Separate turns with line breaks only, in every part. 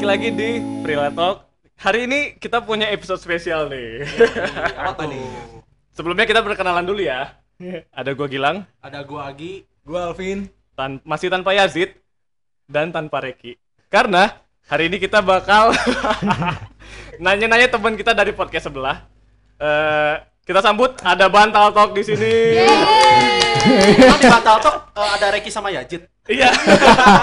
Balik lagi di Prila Talk. Hari ini kita punya episode spesial nih.
Apa nih?
Sebelumnya kita berkenalan dulu ya. Ada gua Gilang,
Ada gua Agi.
Gua Alvin.
tan masih tanpa Yazid dan tanpa Reki. Karena hari ini kita bakal nanya-nanya teman kita dari podcast sebelah. Eh, kita sambut ada Bantal Talk di sini.
Kan di Batal Talk eh, ada Reki sama Yajid.
Iya.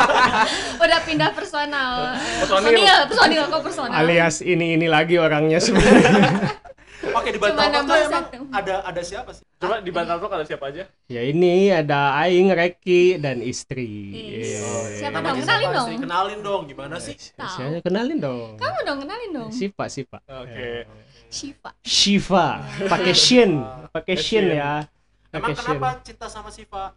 udah pindah personal
Personil.
personil personil kok personal
Alias ini ini lagi orangnya sebenarnya.
Oke di
Cuma
Talk tuh emang
satu.
ada ada siapa sih?
Coba di Bantal Talk ada siapa aja?
ya ini ada Aing, Reki dan istri.
Is.
Iya.
Siapa dong? Kenalin dong.
istri? Kenalin dong gimana sih?
Tahu.
Siapa? Kenalin dong.
kamu dong kenalin dong
Sipa, Sipa.
Oke.
Shiva
Shiva, pakai shin, pakai Shin. ya.
Emang kenapa cinta sama Siva?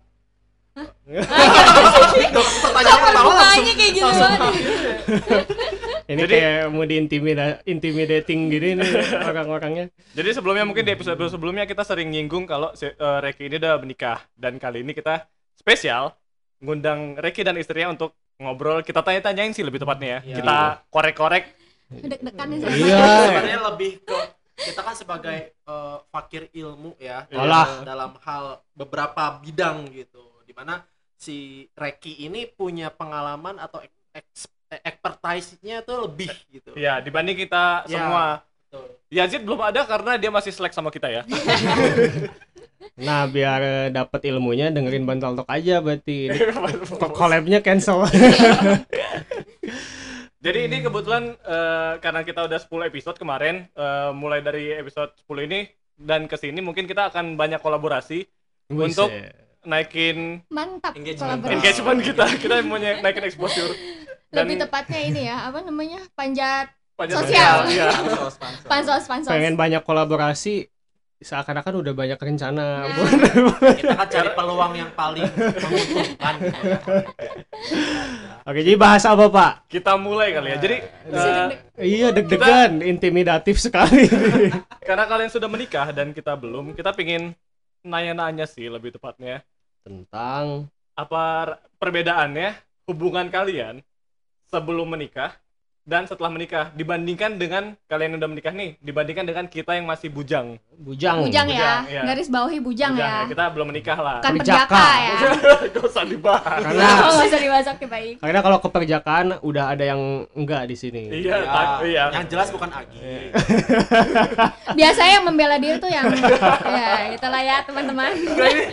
Pertanyaan pertama langsung
kayak gitu banget
Ini
Jadi-
kayak mau diintimida intimidating gini nih orang-orangnya.
Jadi sebelumnya mungkin di episode sebelumnya kita sering nyinggung kalau si, eh, Reki ini udah menikah dan kali ini kita spesial ngundang Reki dan istrinya untuk ngobrol. Kita tanya-tanyain sih lebih tepatnya ya.
Iya.
Kita korek-korek.
deg-degan nih
Iya.
Sebenarnya lebih ke kita kan sebagai eh, fakir ilmu ya
Olah.
dalam hal beberapa bidang gitu di mana si Reki ini punya pengalaman atau eks- expertise-nya tuh lebih gitu
Ya dibanding kita
Ya.
semua.
Betul.
Yazid belum ada karena dia masih selek sama kita ya.
Nah, biar eh, dapat ilmunya dengerin Bantal Talk aja berarti. Ini Collab-nya cancel.
Jadi ini kebetulan eh, karena kita udah 10 episode kemarin, eh, mulai dari episode 10 ini dan ke sini mungkin kita akan banyak kolaborasi untuk naikin
mantap
Engagement.
kolaborasi.
engagement kita. Kita mau naikin exposure. Dan
lebih tepatnya ini ya apa namanya panjat
panjang
sosial.
Iya.
pansos pansos
pengen banyak kolaborasi seakan-akan udah banyak rencana
Nah.
kita kan cari peluang yang paling menguntungkan gitu.
oke jadi bahas apa pak
Kita mulai kali ya. Jadi
deg-deg.
iya deg-degan intimidatif sekali
karena kalian sudah menikah dan kita belum, kita pingin nanya-nanya sih lebih tepatnya
tentang
apa perbedaannya hubungan kalian sebelum menikah dan setelah menikah dibandingkan dengan kalian yang udah menikah nih dibandingkan dengan kita yang masih bujang.
bujang
bujang ya
Bujang, iya.
garis bawahi bujang, ya
Kita belum menikah lah.
kan
Perjaka.
perjaka ya
Gak usah dibahas.
karena
oh nggak usah dimasak ya baik
karena kalau keperjakaan udah ada yang enggak di sini
Iya,
Ya,
tak, iya.
yang jelas bukan Agi
biasanya yang membela diri tuh yang ya itulah ya teman-teman
Enggak, ini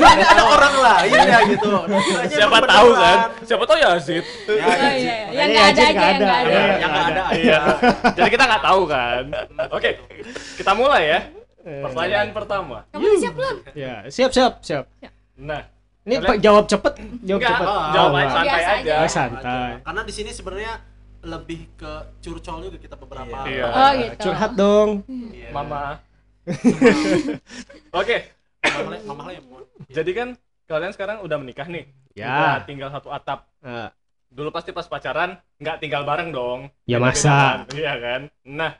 ada, ada orang lain ya gitu
siapa tahu kan? Siapa tahu ya Zid.
ya,
oh
ya,
iya
sih.
yang nggak ada aja
nggak
yang nggak
ada.
ada
yang nggak ada
Iya. Jadi kita nggak tahu kan. Oke, kita mulai ya.
Eh,
Pertanyaan pertama.
kamu udah siap belum
ya siap siap siap
Nah,
ini
Kalian-
Pak, jawab cepet jawab
enggak,
cepet
jawab
Oh,
aja
enggak.
santai aja.
aja.
Oh, santai
karena di sini sebenarnya lebih ke curcol juga kita beberapa
Iya.
oh gitu
curhat dong
Iya.
Mama. Oke,
mama mama
jadi kan kalian sekarang udah menikah nih.
Ya.
Udah tinggal satu atap.
Eh,
Dulu pasti pas pacaran nggak tinggal bareng dong.
Ya, masa.
kan? Iya kan? Nah,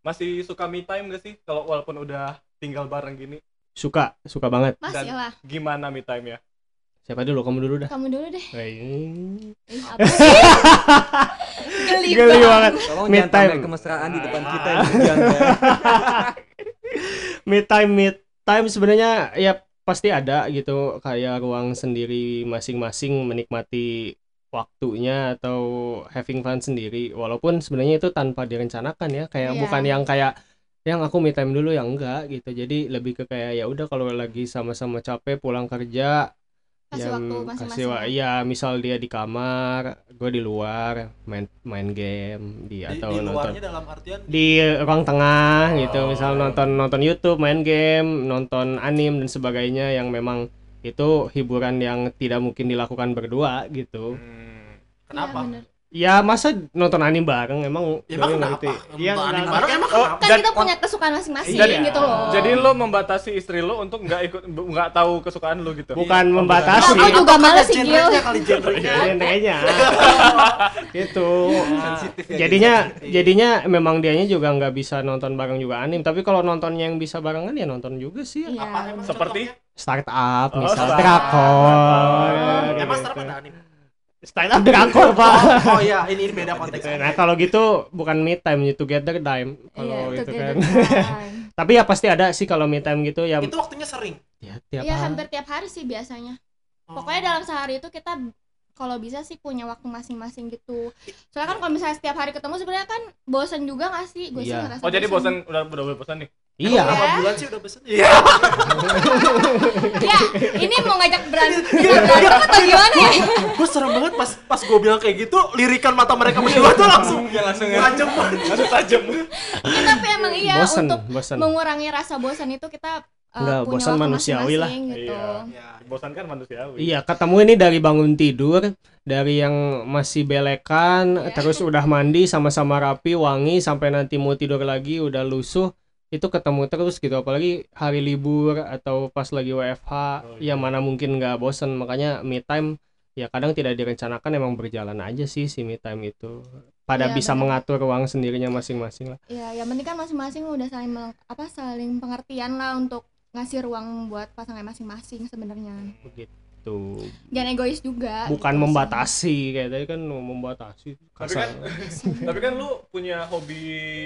masih suka me time gak sih kalau walaupun udah tinggal bareng gini?
suka suka banget
masih lah
Gimana me time ya?
siapa dulu kamu dulu dah
kamu dulu deh
Eh,
Ih, apa sih geli,
Geli
banget.
Tolong pamer
time.
kemesraan di depan kita yang ya.
mid time mid time sebenarnya ya pasti ada gitu kayak ruang sendiri masing-masing menikmati waktunya atau having fun sendiri. Walaupun sebenarnya itu tanpa direncanakan ya. Kayak
Iya.
bukan yang kayak yang aku me time dulu yang enggak gitu. Jadi lebih ke kayak ya udah kalau lagi sama-sama capek pulang kerja
kasih
ya,
waktu
kasih
masing-masing
wa- iya misal dia di kamar gue di luar main main game di,
di,
atau
di
nonton
dalam artian
di ruang tengah gitu.
Oh.
misal nonton nonton YouTube main game nonton anim dan sebagainya yang memang itu hiburan yang tidak mungkin dilakukan berdua gitu
Hmm.
kenapa
bener.
Ya masa nonton anim bareng emang
Ya, emang
gue
kenapa?
ngerti.
Nonton
ya
anim
nggak-
bareng emang
Oh,
kenapa?
kan
Dan-
kita punya kesukaan masing-masing
Jadi-
gitu loh
Jadi lo membatasi istri lo untuk nggak ikut nggak tahu kesukaan lo gitu.
bukan
Oh,
membatasi
Aku juga males sih, Gil.
genrenya kali genrenya
gitu
Sensitif ya.
jadinya jadinya memang dianya juga nggak bisa nonton bareng juga anim tapi kalau nontonnya yang bisa barengan ya nonton juga sih
Iya.
apa emang
Seperti?
contohnya?
startup
Oh,
misal
startup.
drakor
Oh,
ya,
emang
gitu.
startup ada anim
Stand up drakor, Pak.
oh iya ini beda konteks
Nah, kalau gitu bukan me time, itu together time. Kalau
Iya,
itu
together
kan.
time.
Tapi ya pasti ada sih kalau me time gitu ya.
itu waktunya sering
ya tiap
Iya
hari.
hampir tiap hari sih biasanya.
Oh.
Pokoknya dalam sehari itu kita kalau bisa sih punya waktu masing-masing gitu. Soalnya kan kalau misalnya setiap hari ketemu sebenarnya kan bosan juga gak sih? Gue sih
Iya.
ngerasa
Oh jadi bosan udah udah udah bosan nih.
Iya.
berapa
Ya.
bulan sih udah pesen iya
Ya, ini mau ngajak berantem, berantem atau gimana ya?
gue serem banget pas pas gue bilang kayak gitu lirikan mata mereka berdua tuh langsung langsung tajam banget
Langsung tajam.
Ya, tapi emang iya
bosan,
untuk
bosan.
mengurangi rasa bosan itu kita uh,
Enggak,
punya
bosan
waktu
manusiawi lah.
gitu.
Iya.
ya
Bosan kan manusiawi.
Iya, ketemu ini dari bangun tidur, dari yang masih belekan,
Iya.
terus udah mandi sama-sama rapi, wangi, sampai nanti mau tidur lagi udah lusuh, itu ketemu terus gitu. Apalagi hari libur atau pas lagi WFH,
Oh,
ya
iya.
mana mungkin nggak bosen. Makanya me time ya kadang tidak direncanakan emang berjalan aja sih si me time itu. Pada
Iya,
bisa
benar.
mengatur ruang sendirinya masing-masing lah.
Ya, yang penting kan masing-masing udah saling meleng- apa saling pengertian lah untuk ngasih ruang buat pasangan masing-masing sebenarnya.
Begitu.
Jangan egois juga.
Bukan
gitu sih.
membatasi kayak tadi kan mau membatasi.
Tapi
Kasar.
kan tapi kan lu punya hobi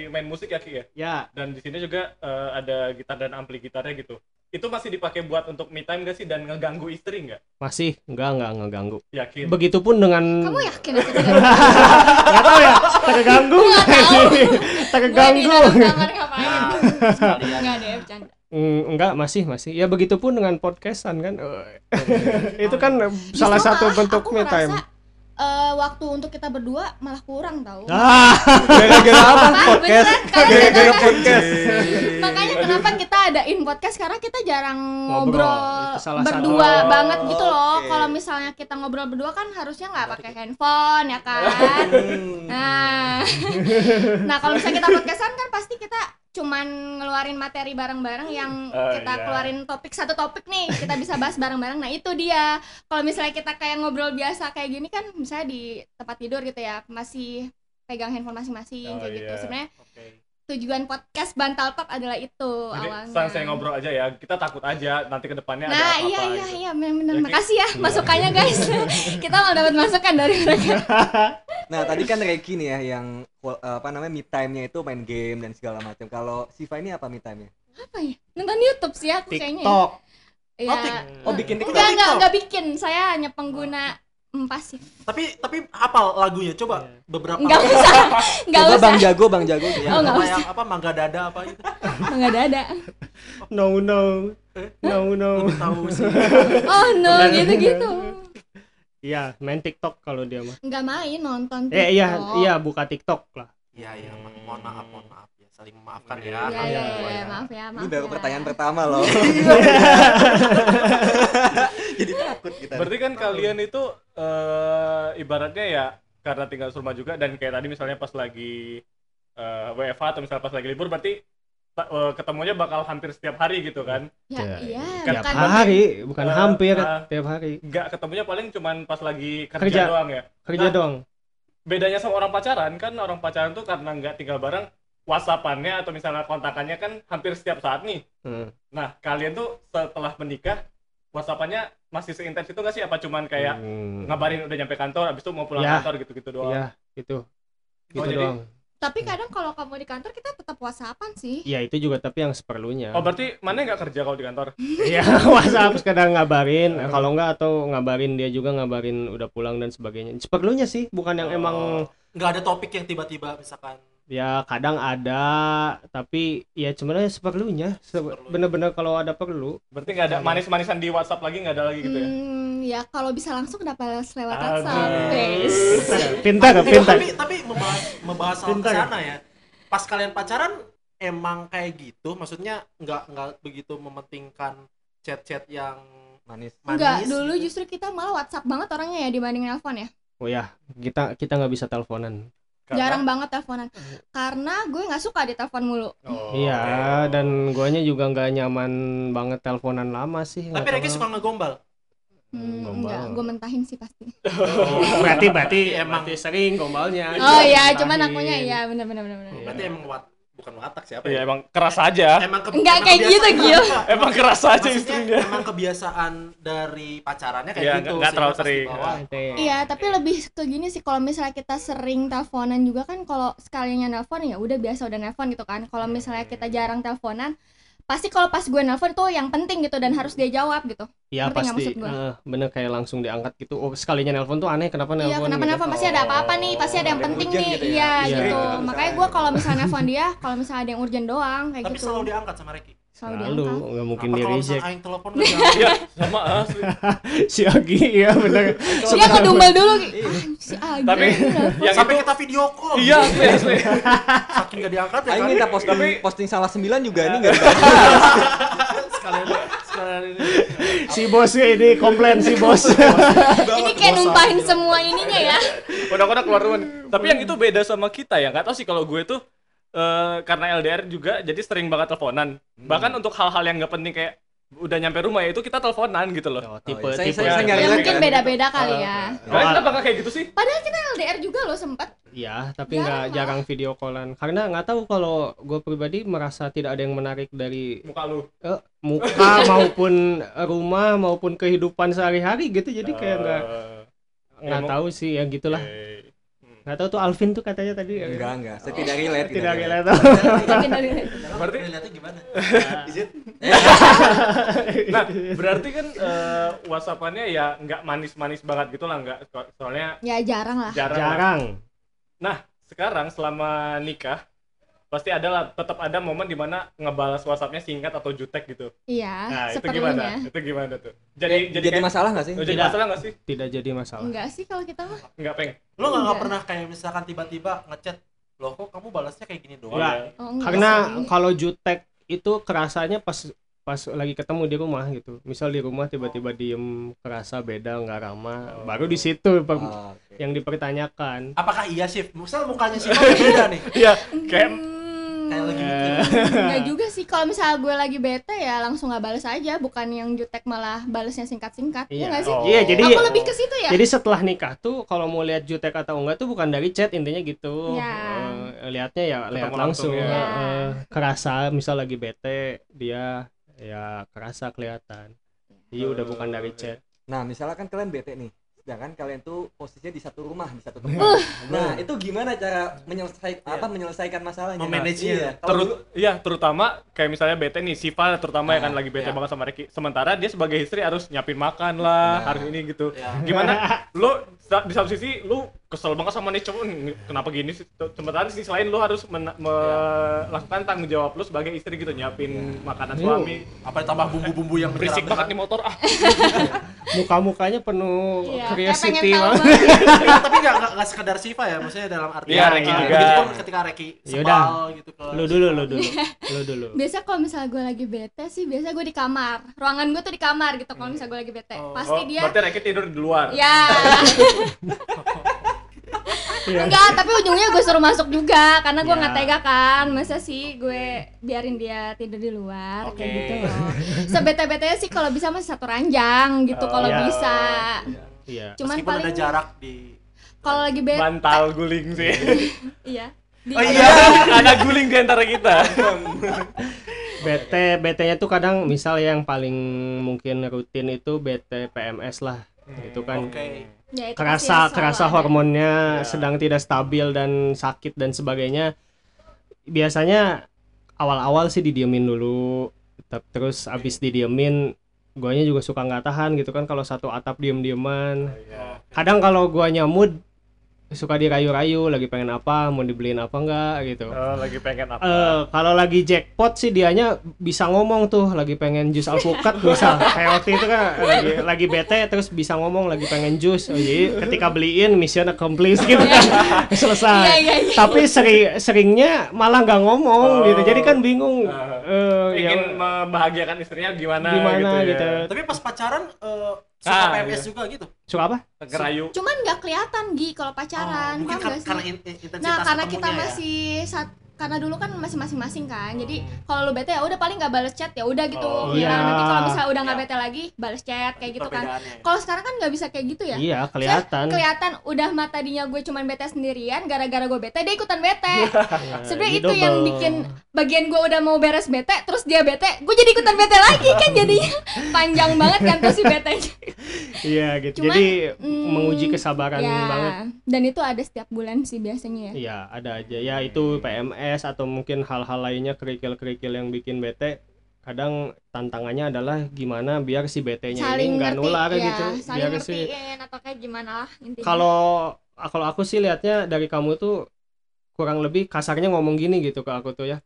main musik ya Ki ya?
ya
Dan di sini juga eh, ada gitar dan ampli gitarnya gitu. Itu masih dipakai buat untuk me time gak sih dan ngeganggu istri nggak?
masih enggak enggak ngeganggu.
Yakin?
Begitupun dengan
Kamu yakin aku tidak
nggak tahu ya terganggu
Nggak
terganggu
sekalian
Enggak deh, bercanda.
Mm, enggak masih masih ya begitupun dengan podcastan kan Eh, itu kan salah
Justru
satu
malah
bentuk me time
eh, waktu untuk kita berdua malah kurang tau.
ah gara-gara apa
Apa?
podcast gara-gara
kan?
podcast
Makanya kenapa kita adain podcast karena kita jarang
Ngobrol,
ngobrol,
salah
berdua
satu.
banget gitu loh.
Oke.
Kalau misalnya kita ngobrol berdua kan harusnya nggak pakai handphone ya kan. Nah, nah kalau misalnya kita podcastan kan pasti kita cuman ngeluarin materi bareng-bareng yang
Oh,
kita
iya.
keluarin topik satu topik nih kita bisa bahas bareng-bareng. Nah itu dia. Kalau misalnya kita kayak ngobrol biasa kayak gini kan misalnya di tempat tidur gitu ya masih pegang handphone masing-masing
Oh,
kayak gitu.
iya.
Sebenarnya. Tujuan podcast Bantal Talk adalah itu
Jadi
awalnya.
sang saya ngobrol aja ya. Kita takut aja nanti ke depannya ada
Nah,
apa-apa
iya iya
gitu.
iya benar-benar.
Ya.
Makasih ya masukannya guys. Kita mau dapat masukan dari mereka.
Nah, tadi kan Reki nih ya yang eh, apa namanya me time-nya itu main game dan segala macam. Kalau Siva ini apa me time-nya?
Apa ya? Nonton YouTube sih aku kayaknya. ya.
TikTok
Iya.
Oh,
Oh, bikin TikTok.
Enggak enggak
TikTok.
enggak bikin. Saya hanya pengguna mm, pasif.
tapi tapi hafal lagunya coba beberapa
Enggak usah. Enggak usah.
Bang Jago, Bang Jago.
Oh, nggak
apa
usah.
yang apa mangga dada apa gitu
Enggak ada ada.
no no no no
lebih tahu sih
Oh no, gitu-gitu.
iya main TikTok kalau dia mah
Enggak main nonton
eh iya
TikTok.
iya buka TikTok lah
iya iya mohon maaf mohon maaf saling memaafkan
Iya,
ya
Iya iya
Iya,
iya,
iya.
maaf ya, maaf.
Ini baru
ya.
pertanyaan pertama loh. Jadi takut kita.
Berarti kan kalian itu eh, ibaratnya ya karena tinggal serumah juga dan kayak tadi misalnya pas lagi eh, WFH atau misalnya pas lagi libur berarti eh, ketemunya bakal hampir setiap hari gitu kan.
Ya,
Ya,
iya,
kan
tiap
bukan
hari bukan
Eh,
hampir tiap hari
Enggak ketemunya paling cuman pas lagi kerja,
Kerja.
doang ya.
kerja
Nah,
doang
Bedanya sama orang pacaran kan orang pacaran tuh karena nggak tinggal bareng WhatsAppannya atau misalnya kontakannya kan hampir setiap saat nih.
Hmm.
Nah, kalian tuh setelah menikah WhatsAppannya masih seintens itu nggak sih? Apa cuman kayak
Hmm.
ngabarin udah nyampe kantor, abis itu mau pulang
Ya.
kantor gitu-gitu doang?
iya itu gitu
jadi-
doang
Tapi kadang kalau kamu di kantor kita tetap WhatsAppan sih.
ya itu juga tapi yang seperlunya
Oh berarti mana nggak kerja kalau di kantor?
Iya, WhatsApp kadang ngabarin, kalau enggak atau ngabarin dia juga ngabarin udah pulang dan sebagainya. Seperlunya sih, bukan yang emang
nggak ada topik yang tiba-tiba misalkan
ya kadang ada, tapi ya sebenarnya seperlunya. Se-
Seperlunya.
Bener-bener kalau ada perlu.
Berarti nggak ada manis-manisan di WhatsApp lagi nggak ada lagi gitu ya?
Hmm, ya kalau bisa langsung kenapa harus lewat
Aduh.
WhatsApp? Guys.
Pintar, pintar.
tapi tapi membahas membahas soal
Pintar.
ke sana ya pas kalian pacaran emang kayak gitu maksudnya nggak nggak begitu mementingkan chat-chat yang
Manis.
manis
Enggak, dulu
gitu.
justru kita malah WhatsApp banget orangnya ya dibanding nelpon ya.
Oh ya, kita kita nggak bisa teleponan.
Karena-
Jarang banget teleponan. Karena gue nggak suka ditelepon mulu.
Oh,
iya,
oke.
dan guanya juga nggak nyaman banget teleponan lama sih.
tapi Reki suka ngegombal
Hmm,
Gombal.
enggak, gue mentahin sih pasti.
berarti berarti
Emang.
emang sering gombalnya.
Oh iya, cuman akunya iya benar benar benar benar.
Iya.
berarti emang wat bukan watak siapa
Iya
ya
emang keras aja.
emang ke-
Enggak
emang
kayak gitu,
kebiasaan-
Gil.
Emang keras aja
Maksudnya
istrinya.
emang kebiasaan dari pacarannya kayak
Iya,
gitu
nggak- terlalu sering.
dibawa,
Iya, tapi lebih ke gini sih kalau misalnya kita sering teleponan juga kan kalau sekalinya nelpon ya udah biasa udah nelpon gitu kan. Kalau misalnya kita jarang teleponan, pasti kalau pas gue nelpon tuh yang penting gitu dan harus dia jawab gitu.
ya
nggak
pasti eh, bener kayak langsung diangkat gitu oh sekalinya nelpon tuh aneh kenapa nelpon
Iya, kenapa
gitu.
nelpon pasti ada apa-apa nih, pasti ada yang
Ada
penting nih.
gitu ya.
Iya,
Iya.
gitu.
Iya.
Makanya gue kalau misalnya nelpon dia, kalau misalnya ada yang urgent doang kayak
tapi
gitu.
selalu diangkat sama Reki
Selalu
lalu
diangkat.
nggak mungkin
Apa
di reject
aing telepon nggak diangkat?
Iya, sama asli.
si Agi ya bener
Dia dulu. Ah, si Agi.
Tapi yang
sampai
itu
kita video call
iya asli asli.
saking nggak diangkat ya
Aing
kan
minta posting posting salah sembilan juga ini enggak
sekalian sekalian ini
si bos ini komplain si bos
Ini kayak numpahin semua ininya ya.
Udah-udah keluar rumah. nih. Tapi yang itu beda sama kita ya. Nggak tahu sih kalau gue tuh eh, karena LDR juga jadi sering banget teleponan. Bahkan untuk hal-hal yang nggak penting kayak udah nyampe rumah ya itu kita teleponan gitu loh.
Oh, tipe
iya. Saya-
tipe
saya- saya
Ya mungkin
kan.
beda-beda kali ya.
Kalian kenapa nggak kayak gitu sih?
Padahal kita LDR juga loh sempet.
ya tapi nggak jarang video callan karena nggak tahu kalau gue pribadi merasa tidak ada yang menarik dari
Muka lu.
eh, muka maupun rumah maupun kehidupan sehari-hari gitu jadi kayak nggak
Eh,
nggak tahu sih ya gitulah
oke. Hmm.
nggak tahu tuh Alvin tuh katanya tadi
enggak enggak. Saya tidak relate
tidak relate.
Berarti lihatnya gimana? Izin
Nah, berarti kan eh, WhatsAppannya ya nggak manis-manis banget gitu lah, nggak. So- soalnya
ya jarang lah.
jarang. lah.
jarang.
Sekarang selama nikah pasti ada lah, tetap ada momen di mana ngebalas WhatsAppnya singkat atau jutek gitu.
Iya,
Nah, itu gimana? Itu gimana tuh? Jadi
Jadi,
kayak-
masalah nggak sih?
Oh, jadi
Tidak.
masalah nggak sih?
tidak jadi masalah
Enggak sih kalau kita mah.
Nggak pengen.
lo nggak
Enggak.
pernah kayak misalkan tiba-tiba ngechat loh kok kamu balasnya kayak gini doang
Enggak.
ya?
Oh, enggak
karena kalau jutek itu kerasanya pas pas lagi ketemu di rumah gitu misal di rumah tiba-tiba diem kerasa beda nggak ramah baru di situ per-
Ah, oke.
yang dipertanyakan
apakah iya sih misal mukanya sih beda nih
Iya, kayak
kayak lagi
Eh,
Enggak juga sih. Kalau misalnya gue lagi bete ya langsung nggak balas aja, bukan yang jutek malah balesnya singkat-singkat. Iya
Iya.
nggak sih?
Oh.
iya jadi
Aku lebih ke situ ya.
jadi setelah nikah tuh kalau mau lihat jutek atau enggak tuh bukan dari chat intinya gitu
Ya.
Eh, lihatnya ya
Ketemu
lihat
langsung
langsung,
ya.
Eh, kerasa misal lagi bete dia ya kerasa kelihatan jadi udah bukan dari chat
Nah, misalnya kan kalian bete nih. Sedangkan kalian tuh posisinya di satu rumah, di satu tempat.
Uh.
Nah, itu gimana cara menyelesaikan apa menyelesaikan masalahnya?
Memanage-nya.
Iya.
Terut iya terutama kayak misalnya bete nih Siva terutama ya
Ah,
kan lagi bete
iya.
banget sama Ricky sementara dia sebagai istri harus nyiapin makan lah
Nah.
harus ini gitu
Ya.
gimana lo sa- di satu sisi lu kesel banget sama nih cowok "Nih, kenapa gini sih sementara di sisi lain lu harus melakukan tanggung jawab lu sebagai istri gitu nyiapin makanan
Iya.
suami
apa ditambah bumbu-bumbu yang
berisik banget nih motor ah
muka-mukanya penuh
Iya,
curiosity banget
tapi nggak nggak nggak sekedar Siva ya maksudnya dalam arti
Iya, Reki
Ah,
juga.
begitu pun ketika Reki
Yaudah.
sebal gitu ke
lu dulu lu dulu lu dulu
Biasa kalau misalnya gue lagi bete sih, biasa gue di kamar. Ruangan gue tuh di kamar gitu kalau misalnya gue lagi bete.
Oh.
Pasti
oh,
dia
berarti Ricky tidur di luar
Ya.
Iya.
Enggak, tapi ujungnya gue suruh masuk juga karena gue
Ya.
nggak tega kan. Masa sih gue biarin dia tidur di luar
Oke.
kayak gitu loh. Sebete-betenya sih kalau bisa masih satu ranjang gitu kalau
Ya.
bisa.
Iya.
Cuman
meskipun
paling
ada jarak di
kalau lagi bete
bantal guling sih.
Iya. Di-
oh iya. ada guling di antara kita.
Bete betenya tuh kadang misal yang paling mungkin rutin itu bete PMS lah. Itu kan
oke.
Ya, itu
kerasa kerasa
ada.
hormonnya
Iya.
sedang tidak stabil dan sakit dan sebagainya. Biasanya awal-awal sih didiemin dulu. Terus abis didiemin guanya juga suka nggak tahan gitu kan kalau satu atap diem-dieman. Kadang kalau guanya mood suka dirayu-rayu lagi pengen apa mau dibeliin apa enggak gitu
oh, lagi pengen apa
Eh, kalau lagi jackpot sih dianya bisa ngomong tuh lagi pengen jus alpukat misal kayak waktu itu kan lagi lagi bete terus bisa ngomong lagi pengen jus oh, jadi ketika beliin mission accomplished gitu kan selesai
Iya, iya, iya.
tapi seri seringnya malah nggak ngomong
Oh.
gitu jadi kan bingung eh, ya,
ingin membahagiakan istrinya gimana,
Gimana
gitu, ya.
gitu.
tapi pas pacaran eh, suka
Ah,
PMS
iya.
juga gitu
suka apa
ngerayu
Cuman nggak kelihatan Gi kalau pacaran,
Oh, mungkin
paham
kar-
nggak sih?
karena intensitas
Nah, karena kita
ya.
masih sat- karena dulu kan masih masing-masing kan jadi kalau lu bete ya udah paling nggak balas chat ya udah gitu
Oh,
ya
iya.
nanti kalau misalnya udah nggak
Iya.
bete lagi balas chat kayak gitu kan kalau sekarang kan nggak bisa kayak gitu ya
Iya, kelihatan.
kelihatan udah mata tadinya gue cuman bete sendirian gara-gara gue bete dia ikutan bete
Ya,
sebenarnya itu yang
double.
bikin bagian gue udah mau beres bete terus dia bete gue jadi ikutan bete lagi kan jadinya panjang banget kan tuh si bete
Iya gitu.
Cuman,
Jadi
mm,
menguji kesabaran
ya
banget.
dan itu ada setiap bulan sih biasanya ya
Iya, ada aja. Ya itu PMS atau mungkin hal-hal lainnya kerikil-kerikil yang bikin bete. Kadang tantangannya adalah gimana biar si BT-nya ini nggak nular
ya
gitu.
saling
Biar si
atau kayak gimana lah intinya
kalau kalau aku sih lihatnya dari kamu tuh kurang lebih kasarnya ngomong gini gitu ke aku tuh ya.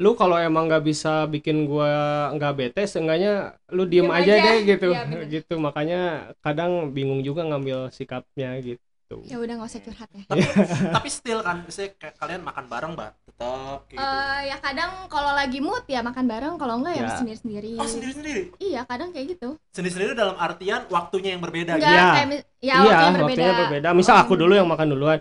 Lu kalau emang nggak bisa bikin gua nggak bete, seenggaknya lu diem,
Diem
aja,
aja.
deh gitu.
Bener.
gitu. Makanya kadang bingung juga ngambil sikapnya gitu.
Ya udah nggak usah curhat ya
tapi tapi still kan misalnya kayak kalian makan bareng mbak tetap gitu
Eh, ya kadang kalau lagi mood ya makan bareng kalau enggak ya,
Ya.
sendiri sendiri
oh sendiri sendiri
iya kadang kayak gitu
sendiri sendiri dalam artian waktunya yang berbeda
enggak
gitu
Iya.
kayak ya
iya,
waktunya berbeda
waktunya berbeda. Misal aku dulu yang makan duluan,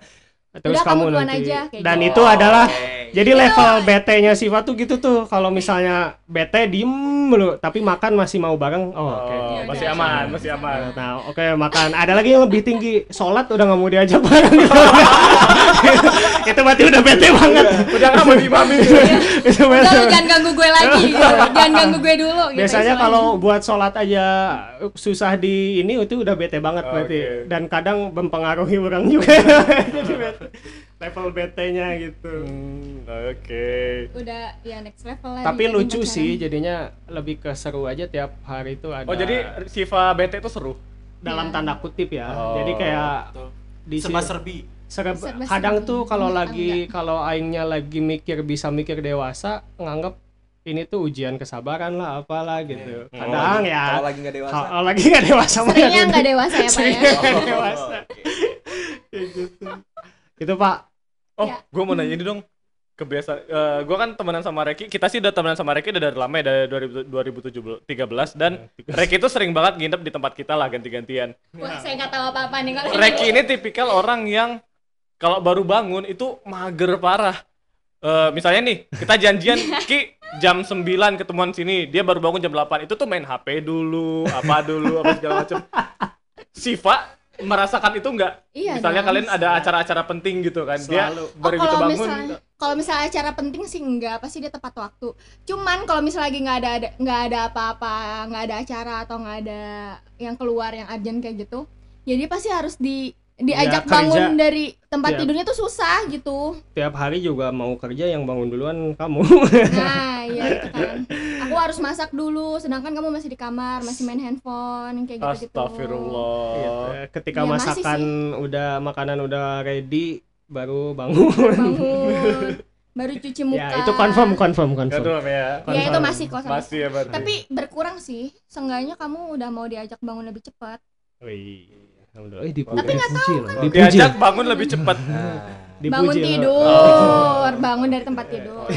terus
Udah, kamu
kamu
duluan
nanti.
aja,
Dan
gitu.
itu adalah
Oke.
jadi level BT-nya Siva tuh gitu tuh. Kalau misalnya BT diem mulu, tapi makan masih mau bareng. Oh, oke.
Oh,
Ya
masih
udah.
aman, masih aman.
Nah, oke makan. Ada lagi yang lebih tinggi, sholat udah nggak mau diajak bareng. itu berarti udah bete banget.
Udah nggak mau diimami.
itu
Udah
bete
lu jangan ganggu gue lagi gitu. jangan ganggu gue dulu gitu
Biasanya kalau buat sholat aja susah di ini itu udah bete banget
Oke.
berarti. Dan kadang mempengaruhi orang juga. Jadi bete. Level BT-nya gitu.
Hmm, Oke.
udah ya next level lah
Tapi lucu
pacaran.
sih jadinya lebih ke seru aja tiap hari itu ada
Oh jadi Siva BT itu seru.
dalam
Iya.
tanda kutip ya.
Oh.
Jadi kayak
Betul.
di
serba serbi
serba-
Serba
kadang
serbi.
tuh kalau lagi kalau aingnya lagi mikir bisa mikir dewasa nganggap ini tuh ujian kesabaran lah apalah gitu.
Hmm.
Kadang
Kalau
ya
lagi nggak dewasa.
kalau lagi nggak dewasa
seringnya
ya
nggak dewasa ya pak
Seringnya
ya
nggak
Oh,
dewasa.
oke.
Kayak gitu. Itu Pak.
Oh,
Ya.
gue mau nanya ini dong. Kebiasaan, eh gue kan temenan sama Reki. Kita sih udah temenan sama Reki udah dari lama ya dari 2000 2013 dan Reki itu sering banget nginep di tempat kita lah ganti-gantian.
wah saya nggak tahu apa apa nih kalau
Reki ini tipikal orang yang kalau baru bangun itu mager parah. Eh, misalnya nih, kita janjian Ki jam 9 ketemuan sini, dia baru bangun jam 8. Itu tuh main HP dulu, apa dulu, apa segala macem. Siva merasakan itu enggak?
Iya
misalnya
dong.
kalian ada acara-acara penting gitu kan, dia
Selalu.
baru
oh,
gitu
kalau
bangun.
misalnya kalau misalnya acara penting sih enggak pasti dia tepat waktu cuman kalau misalnya lagi nggak ada nggak ada apa-apa nggak ada acara atau nggak ada yang keluar yang urgent kayak gitu jadi pasti harus di
Ya,
diajak
kerja.
bangun dari tempat
Ya.
tidurnya tuh susah gitu
Tiap hari juga mau kerja yang bangun duluan kamu.
nah iya itu kan aku harus masak dulu sedangkan kamu masih di kamar masih main handphone kayak gitu gitu
Astagfirullah.
Gitu. Ketika
Ya,
masakan udah makanan udah ready baru bangun.
bangun baru cuci muka
ya, itu confirm confirm confirm.
Gitu ya.
ya itu
confirm.
masih kok
Masih ya berarti.
tapi berkurang sih seenggaknya kamu udah mau diajak bangun lebih cepat
Wih, alhamdulillah. Eh, dipuji,
Tapi
nggak
dipuji
tahu
loh.
kan.
Dipuji.
Diajak bangun lebih cepat.
Nah,
Dipuji
bangun tidur bangun dari tempat tidur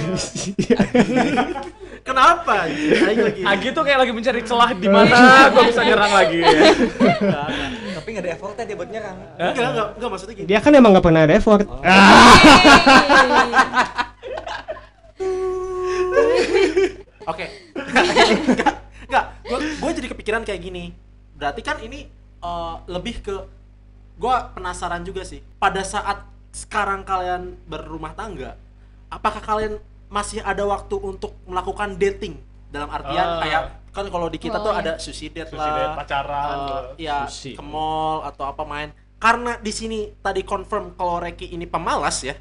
kenapa lagi
Agi tuh kayak lagi mencari celah di mana gua bisa nyerang lagi ya.
tapi nggak ada effortnya dia buat nyerang.
enggak enggak enggak maksudnya gini
Dia kan emang nggak pernah ada effort.
Oh.
Ah,
Oke. Enggak, enggak. Gue gue jadi kepikiran kayak gini. Berarti kan ini eh, lebih ke gue penasaran juga sih. Pada saat sekarang kalian berumah tangga, apakah kalian masih ada waktu untuk melakukan dating? Dalam artian
Ah.
kayak kan kalau di kita
Oh,
tuh
iya.
ada sushi date
Sushi
lah,
date, pacaran,
eh, ya
Sushi.
ke mall atau apa main. Karena di sini tadi confirm kalau Reki ini pemalas ya.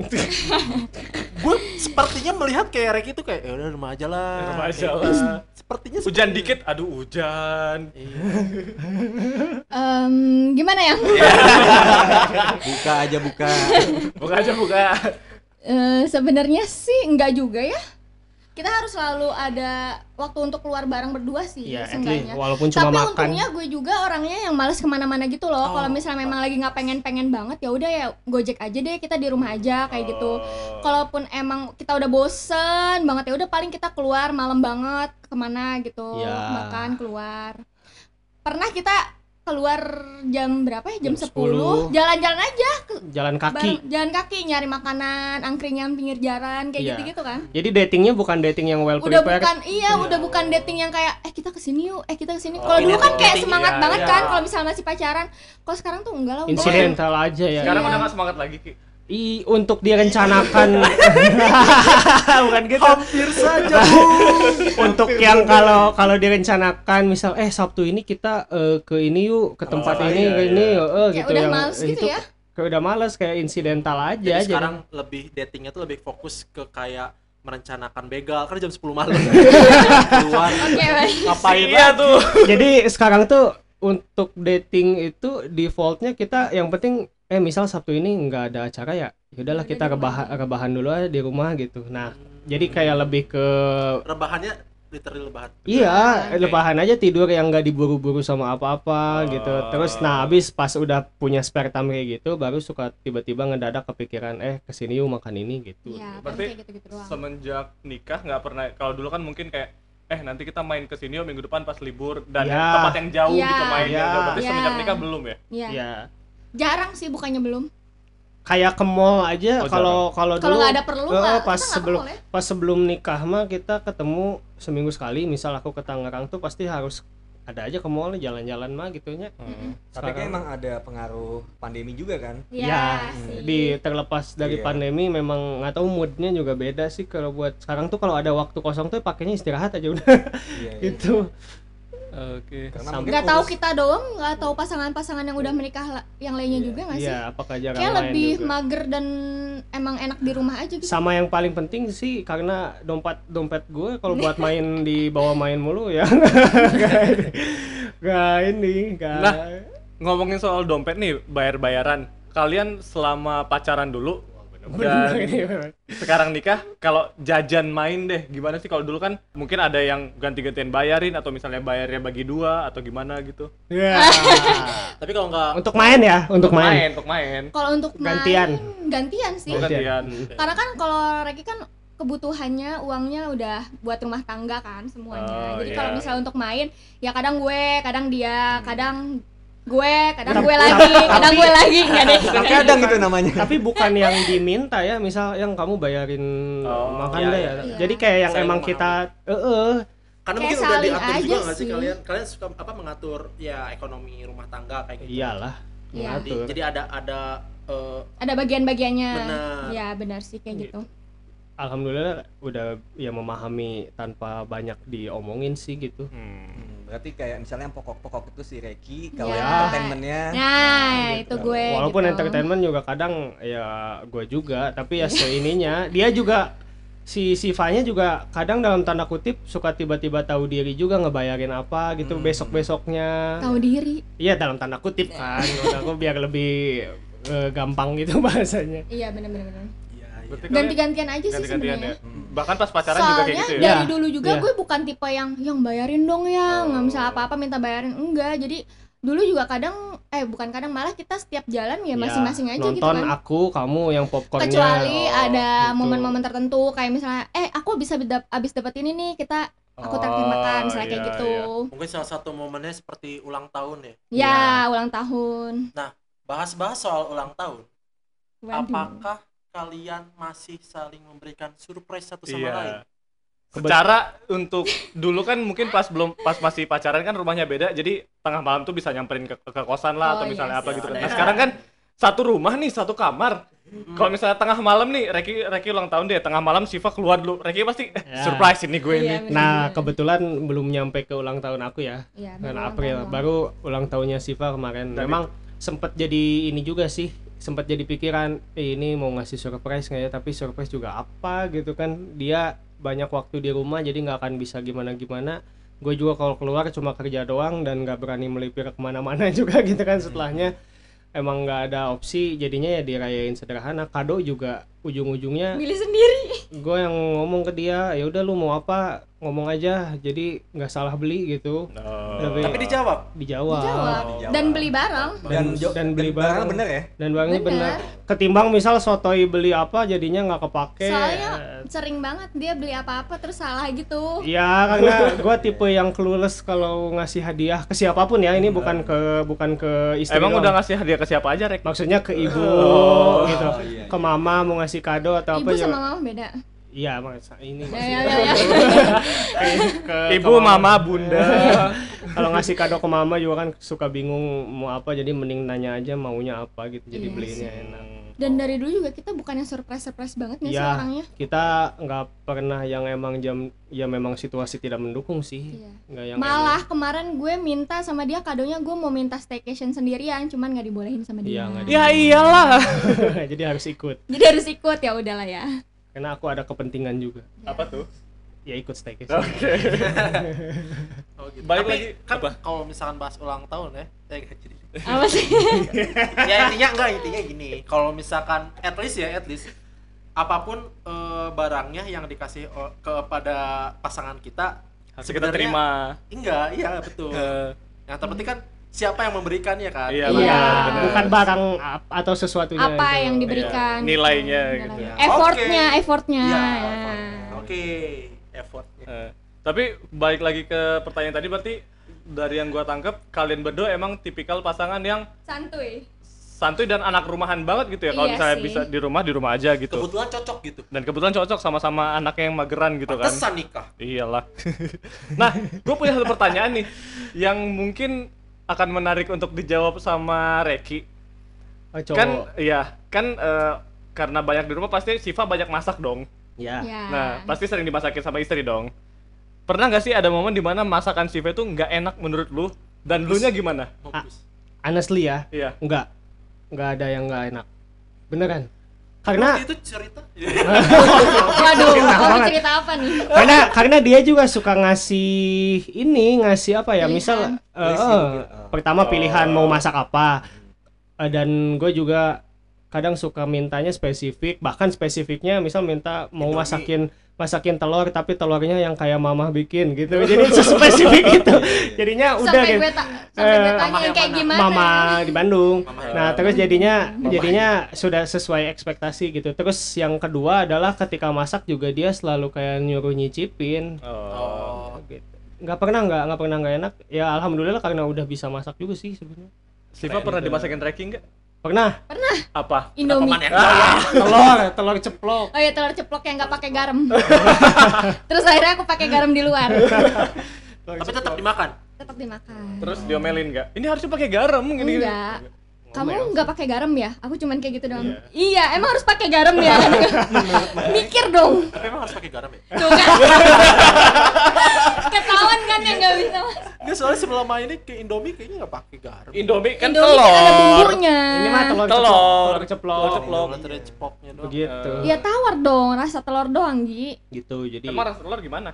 gue sepertinya melihat kayak Reki tuh kayak ya udah rumah aja lah.
Rumah aja
Kayak,
lah.
Sepertinya
Hujan
seperti-
dikit, aduh hujan.
Iya.
Em, gimana ya
Buka aja buka.
Buka aja buka.
Eh, sebenarnya sih enggak juga ya kita harus selalu ada waktu untuk keluar bareng berdua sih
ya, least,
seenggaknya
walaupun cuma
tapi
makan.
untungnya gue juga orangnya yang males ke mana-mana gitu loh kalau
Oh.
misalnya memang lagi nggak pengen-pengen banget ya udah ya gojek aja deh kita di rumah aja kayak gitu
Oh.
kalaupun emang kita udah bosen banget ya udah paling kita keluar malam banget ke mana gitu
Ya.
makan keluar pernah kita keluar jam berapa ya? Jam,
Jam
10.
10.
Jalan-jalan aja
jalan kaki
bareng- jalan kaki nyari makanan, angkringan pinggir jalan kayak
Iya.
gitu-gitu kan.
jadi datingnya bukan dating yang well
Udah
prepared
bukan iya, udah bukan dating yang kayak eh kita ke sini yuk, eh kita ke sini. Kalau
Oh,
dulu kan
dating-
kayak
dating,
semangat
iya,
banget
iya.
kan kalau misalnya masih pacaran. Kalau sekarang tuh enggak lah udah.
insidental aja ya
Sekarang
Iya.
udah gak semangat lagi Ki.
I, untuk direncanakan bukan gitu
hampir saja
untuk yang kalau kalau direncanakan misal eh Sabtu ini kita eh, ke ini yuk ke tempat
Oh,
ini
iya,
ke
iya.
ini eh,
Kayak
gitu
udah
yang
males gitu
itu
ya.
kayak udah males kayak insidental aja
jadi
jadi
sekarang lebih datingnya tuh lebih fokus ke kayak merencanakan begal karena jam 10 malam keluar
Oke, baik.
ngapain
Iya
lagi?
tuh.
jadi sekarang tuh untuk dating itu defaultnya kita yang penting eh misal Sabtu ini nggak ada acara ya yaudahlah
Yaudah
kita rebahan rebahan dulu aja di rumah gitu nah jadi kayak lebih ke
rebahannya literally rebahan
Iya,
Oke.
lebahan aja tidur yang nggak diburu-buru sama apa-apa
Oh.
gitu. Terus nah habis pas udah punya spare time kayak gitu, baru suka tiba-tiba ngedadak kepikiran eh ke sini yuk makan ini gitu.
Iya,
Berarti
gitu-gitu doang.
Semenjak nikah nggak pernah kalau dulu kan mungkin kayak eh nanti kita main ke sini yuk minggu depan pas libur dan
Ya.
tempat yang jauh
Ya.
gitu mainnya.
Ya.
Berarti
Ya.
semenjak nikah belum ya?
Iya.
Iya.
Jarang sih bukannya belum.
Kayak ke mall aja
Oh,
kalau kalau
Kalau
dulu
nggak ada perlu nggak
pas sebelum
mall ya.
pas sebelum nikah mah kita ketemu seminggu sekali. Misal aku ke Tangerang tuh pasti harus ada aja ke mall jalan-jalan mah gitunya.
Hmm.
Tapi kan emang ada pengaruh pandemi juga kan.
Iya
ya,
sih.
di terlepas dari
Iya.
pandemi memang nggak tahu moodnya juga beda sih kalau buat sekarang tuh kalau ada waktu kosong tuh pakainya istirahat aja udah
Iya, iya.
gitu
Oke.
Mungkin
nggak tahu kita doang, nggak tahu pasangan-pasangan yang udah menikah yang lainnya
Iya.
juga nggak sih?
iya apakah jarang
Kayak
lain
lebih
juga.
mager dan emang enak di rumah aja gitu.
sama yang paling penting sih karena dompet dompet gue kalau buat main di bawah main mulu ya gak ini gak
Nah, Ngomongin soal dompet nih, bayar-bayaran. Kalian selama pacaran dulu dan sekarang nikah, kalau jajan main deh, gimana sih kalau dulu kan mungkin ada yang ganti-gantian bayarin atau misalnya bayarnya bagi dua atau gimana gitu.
Ya.
tapi kalau nggak
untuk main ya untuk main,
untuk main.
Kalau untuk main
Gantian.
gantian sih.
Oh, gantian.
Karena kan kalau Reki kan kebutuhannya uangnya udah buat rumah tangga kan semuanya.
Oh,
Jadi
iya.
kalau misalnya untuk main ya kadang gue, kadang dia, kadang gue, kadang
Tapi-
gue lagi, kadang gue lagi enggak deh.
Kadang itu namanya.
tapi bukan yang diminta ya misal yang kamu bayarin
Oh,
makan
iya,
deh ya
Iya.
jadi kayak yang
Saling
emang kita eh eh,
karena
Kayak
mungkin udah
saling
diatur juga nggak sih kalian kalian suka apa mengatur ya ekonomi rumah tangga kayak gitu
iyalah
Iya.
jadi,
mengatur
jadi ada ada eh,
Ada bagian-bagiannya.
Benar.
Ya benar sih kayak gitu.
alhamdulillah udah ya memahami tanpa banyak diomongin sih gitu
Hmm.
Berarti kayak misalnya yang pokok-pokok itu si Reki, kalau yang entertainmentnya
Nah,
gitu.
itu gue.
walaupun
gitu.
entertainment juga kadang ya gue juga tapi ya seininya dia juga si Sivanya juga kadang dalam tanda kutip suka tiba-tiba tahu diri juga ngebayarin apa gitu
Hmm.
besok besoknya
tahu diri.
iya dalam tanda kutip kan aku biar lebih eh, gampang gitu bahasanya
Iya benar-benar. Ganti-gantian aja sih
ganti-gantian
sebenarnya.
ya. Bahkan pas pacaran juga kayak
Soalnya
gitu ya.
dari
Iya,
dulu juga
iya.
gue bukan tipe yang yang bayarin dong ya, nggak
Oh.
bisa apa-apa minta bayarin enggak. Jadi dulu juga kadang eh bukan kadang malah kita setiap jalan ya
Ya,
masing-masing aja gitu
nonton
kan.
aku kamu yang popcornnya
Kecuali
Oh,
ada
gitu.
momen-momen tertentu kayak misalnya eh aku bisa abis dapet ini nih kita aku traktir makan misalnya kayak
iya,
gitu.
iya.
mungkin salah satu momennya seperti ulang tahun ya
Ya,
Iya.
ulang tahun.
bahas-bahas soal ulang tahun
Waduh.
apakah kalian masih saling memberikan surprise satu sama
Iya.
lain
Secara untuk dulu kan mungkin pas belum pas masih pacaran kan rumahnya beda, jadi tengah malam tuh bisa nyamperin ke, ke kosan lah
Oh,
atau misalnya
iya
apa
sih.
gitu kan. Nah
ya.
sekarang kan satu rumah nih satu kamar. Kalau misalnya tengah malam nih, Reki Reki ulang tahun deh, tengah malam Siva keluar dulu, Reki pasti eh,
Ya.
surprise ini gue
Iya,
nih.
bener.
Nah, kebetulan belum nyampe ke ulang tahun aku ya.
Iya,
Bulan
baru ulang
April
tahun
baru ulang tahunnya Siva kemarin.
Dan
Memang sempet jadi ini juga sih, sempet jadi pikiran eh, ini mau ngasih surprise nggak ya? Tapi surprise juga apa gitu kan? Dia banyak waktu di rumah jadi nggak akan bisa gimana gimana. Gue juga kalau keluar cuma kerja doang dan nggak berani melipir ke mana-mana juga gitu kan setelahnya. Emang nggak ada opsi, jadinya ya dirayain sederhana. Kado juga ujung-ujungnya
Milih sendiri.
gue yang ngomong ke dia ya udah lu mau apa ngomong aja jadi nggak salah beli gitu
Oh.
Tapi-
tapi dijawab
dijawab,
Dijawab.
dijawab.
Dan beli barang.
dan
Dan- dan beli
barang
barang.
bener ya
dan barangnya
Bener.
benar ketimbang misal sotoy beli apa jadinya nggak kepake
Soalnya
eh,
sering banget dia beli apa-apa terus salah gitu
Ya karena gue tipe yang clueless kalau ngasih hadiah ke siapa pun ya. Ini bukan ke bukan ke istri.
Emang
doang.
udah ngasih hadiah ke siapa aja, Rek?
maksudnya ke ibu
Oh,
gitu.
iya,
Ke mama mau ngasih kado atau
ibu
apa
sama
juga.
mama beda
Iya, masa ini
ya ya ya, ya.
ke- ke
Ibu,
mama.
mama, bunda.
kalau ngasih kado ke mama juga kan suka bingung mau apa jadi mending nanya aja maunya apa gitu jadi
Iya
beliinnya enak
dan dari dulu juga kita bukan yang surprise surprise banget nggak sih
ya
orangnya
kita nggak pernah yang emang jam ya memang situasi tidak mendukung sih
Iya.
yang
malah kemaren gue minta sama dia kadonya gue mau minta staycation sendirian cuman nggak dibolehin sama
Iya,
dia
nggak
Ya iyalah.
emang- jadi harus ikut
jadi harus ikut ya udahlah ya
karena aku ada kepentingan juga
Apa tuh?
ya ikut staycation
Oke.
Oh, gitu.
Balik
Tapi
lagi,
kan
apa?
kalau misalkan bahas ulang tahun ya, eh nggak jadi.
apa sih
ya intinya enggak intinya gini. Kalau misalkan at least ya at least apa pun eh, barangnya yang dikasih kepada pasangan kita
Harus kita terima.
Enggak, iya betul. Yang terpenting kan siapa yang memberikannya kan?
Iya,
Iya,
benar, benar.
bukan barang ap- atau sesuatunya
apa
itu.
yang diberikan
Iya, nilainya
Nilai-
gitu.
Ya.
effortnya
Oke.
effortnya
Iya,
ya.
Oke, effortnya.
Eh, tapi balik lagi ke pertanyaan tadi berarti dari yang gua tangkap kalian berdua emang tipikal pasangan yang
santuy
santuy dan anak rumahan banget gitu ya kalau
Iya
misalnya
sih.
bisa di rumah di rumah aja gitu
Kebetulan cocok gitu.
dan kebetulan cocok sama-sama anaknya yang mageran gitu kan
Pantesan nikah.
iyalah nah gue punya satu pertanyaan nih yang mungkin akan menarik untuk dijawab sama Reki
Oh, cowok.
kan iya kan eh, karena banyak di rumah pasti Siva banyak masak dong
ya.
ya
Nah, pasti sering dimasakin sama istri dong. Pernah nggak sih ada momen di mana masakan Siva itu nggak enak menurut lu dan lu nya gimana?
Bagus.
honestly ya
Iya.
enggak enggak ada yang enggak enak beneran karena
Waktu itu cerita.
waduh
banget.
cerita apa nih
karena karena dia juga suka ngasih ini ngasih apa ya misal eh,
gitu.
Pertama pilihan
Oh.
mau masak apa Eh, dan gue juga kadang suka mintanya spesifik bahkan spesifiknya misal minta mau
Indomie.
masakin masakin telur tapi telurnya yang kayak mamah bikin gitu jadi spesifik itu jadinya udah
sampai
gitu
gue tak sampai gue
Eh,
tanya yang kayak
mana?
gimana
mama di Bandung.
Mama
Nah, terus jadinya
Mama.
jadinya sudah sesuai ekspektasi gitu. Terus yang kedua adalah ketika masak juga dia selalu kayak nyuruh nyicipin.
Oh.
Oh,
Gitu. Nggak pernah nggak nggak pernah nggak enak. Ya alhamdulillah karena udah bisa masak juga sih sebenarnya.
Siva pernah dimasakin Reki nggak?
Pernah
Apa?
Indomie
Paman ya?
telur telur ceplok.
oh ya telur ceplok yang nggak pakai garam terus akhirnya aku pakai garam di luar
Tapi tetap dimakan.
tetap dimakan
Terus diomelin nggak? Ini harusnya pakai garam gini.
enggak kamu nggak pakai garam ya aku cuman kayak gitu doang
Iya.
iya emang harus pakai garam ya mikir dong
Tapi emang harus pakai garam ya?
tuh kan ketahuan kan yang nggak bisa
Enggak soalnya selama ini ke Indomie kayaknya nggak pakai garam.
Indomie kan
Indomie
telur.
kan ada bumbunya
Ini mah telur
Telur.
ceplok. Telur ceplok.
Telur
telur cepoknya doang.
Begitu.
ya tawar dong rasa telur doang Gi
Gitu. Jadi
Emang rasa telur gimana?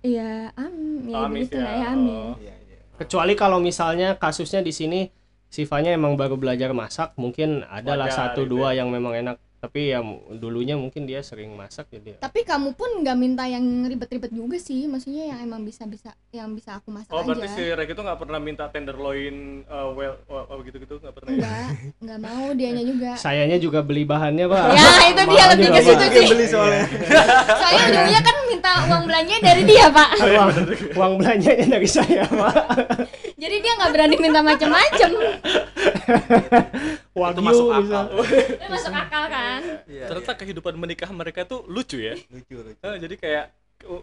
iya am ya
Amis
begitu
ya.
lah ya amin
Oh.
Iya, iya.
kecuali kalau misalnya kasusnya di sini Sifanya emang baru belajar masak, mungkin adalah
Wajar,
satu
gitu
dua
ya.
yang memang enak. Tapi ya dulunya mungkin dia sering masak jadi. ya.
tapi kamu pun nggak minta yang ribet-ribet juga sih maksudnya yang emang bisa bisa yang bisa aku masak
Oh, berarti
aja
si Reki tuh nggak pernah minta tenderloin uh, well oh, oh, gitu-gitu nggak pernah ya?
enggak nggak mau dianya juga
Sayanya juga beli bahannya, Pak.
ya itu dia lebih ke situ sih
beli soalnya.
soalnya ujungnya kan minta uang belanjanya dari dia pak
uang, uang belanjanya dari saya, Pak.
jadi dia nggak berani minta macam-macam
Wagyu
masuk akal.
itu masuk akal kan
Iya.
Ternyata kehidupan menikah mereka tuh lucu ya.
lucu lucu.
Eh, jadi kayak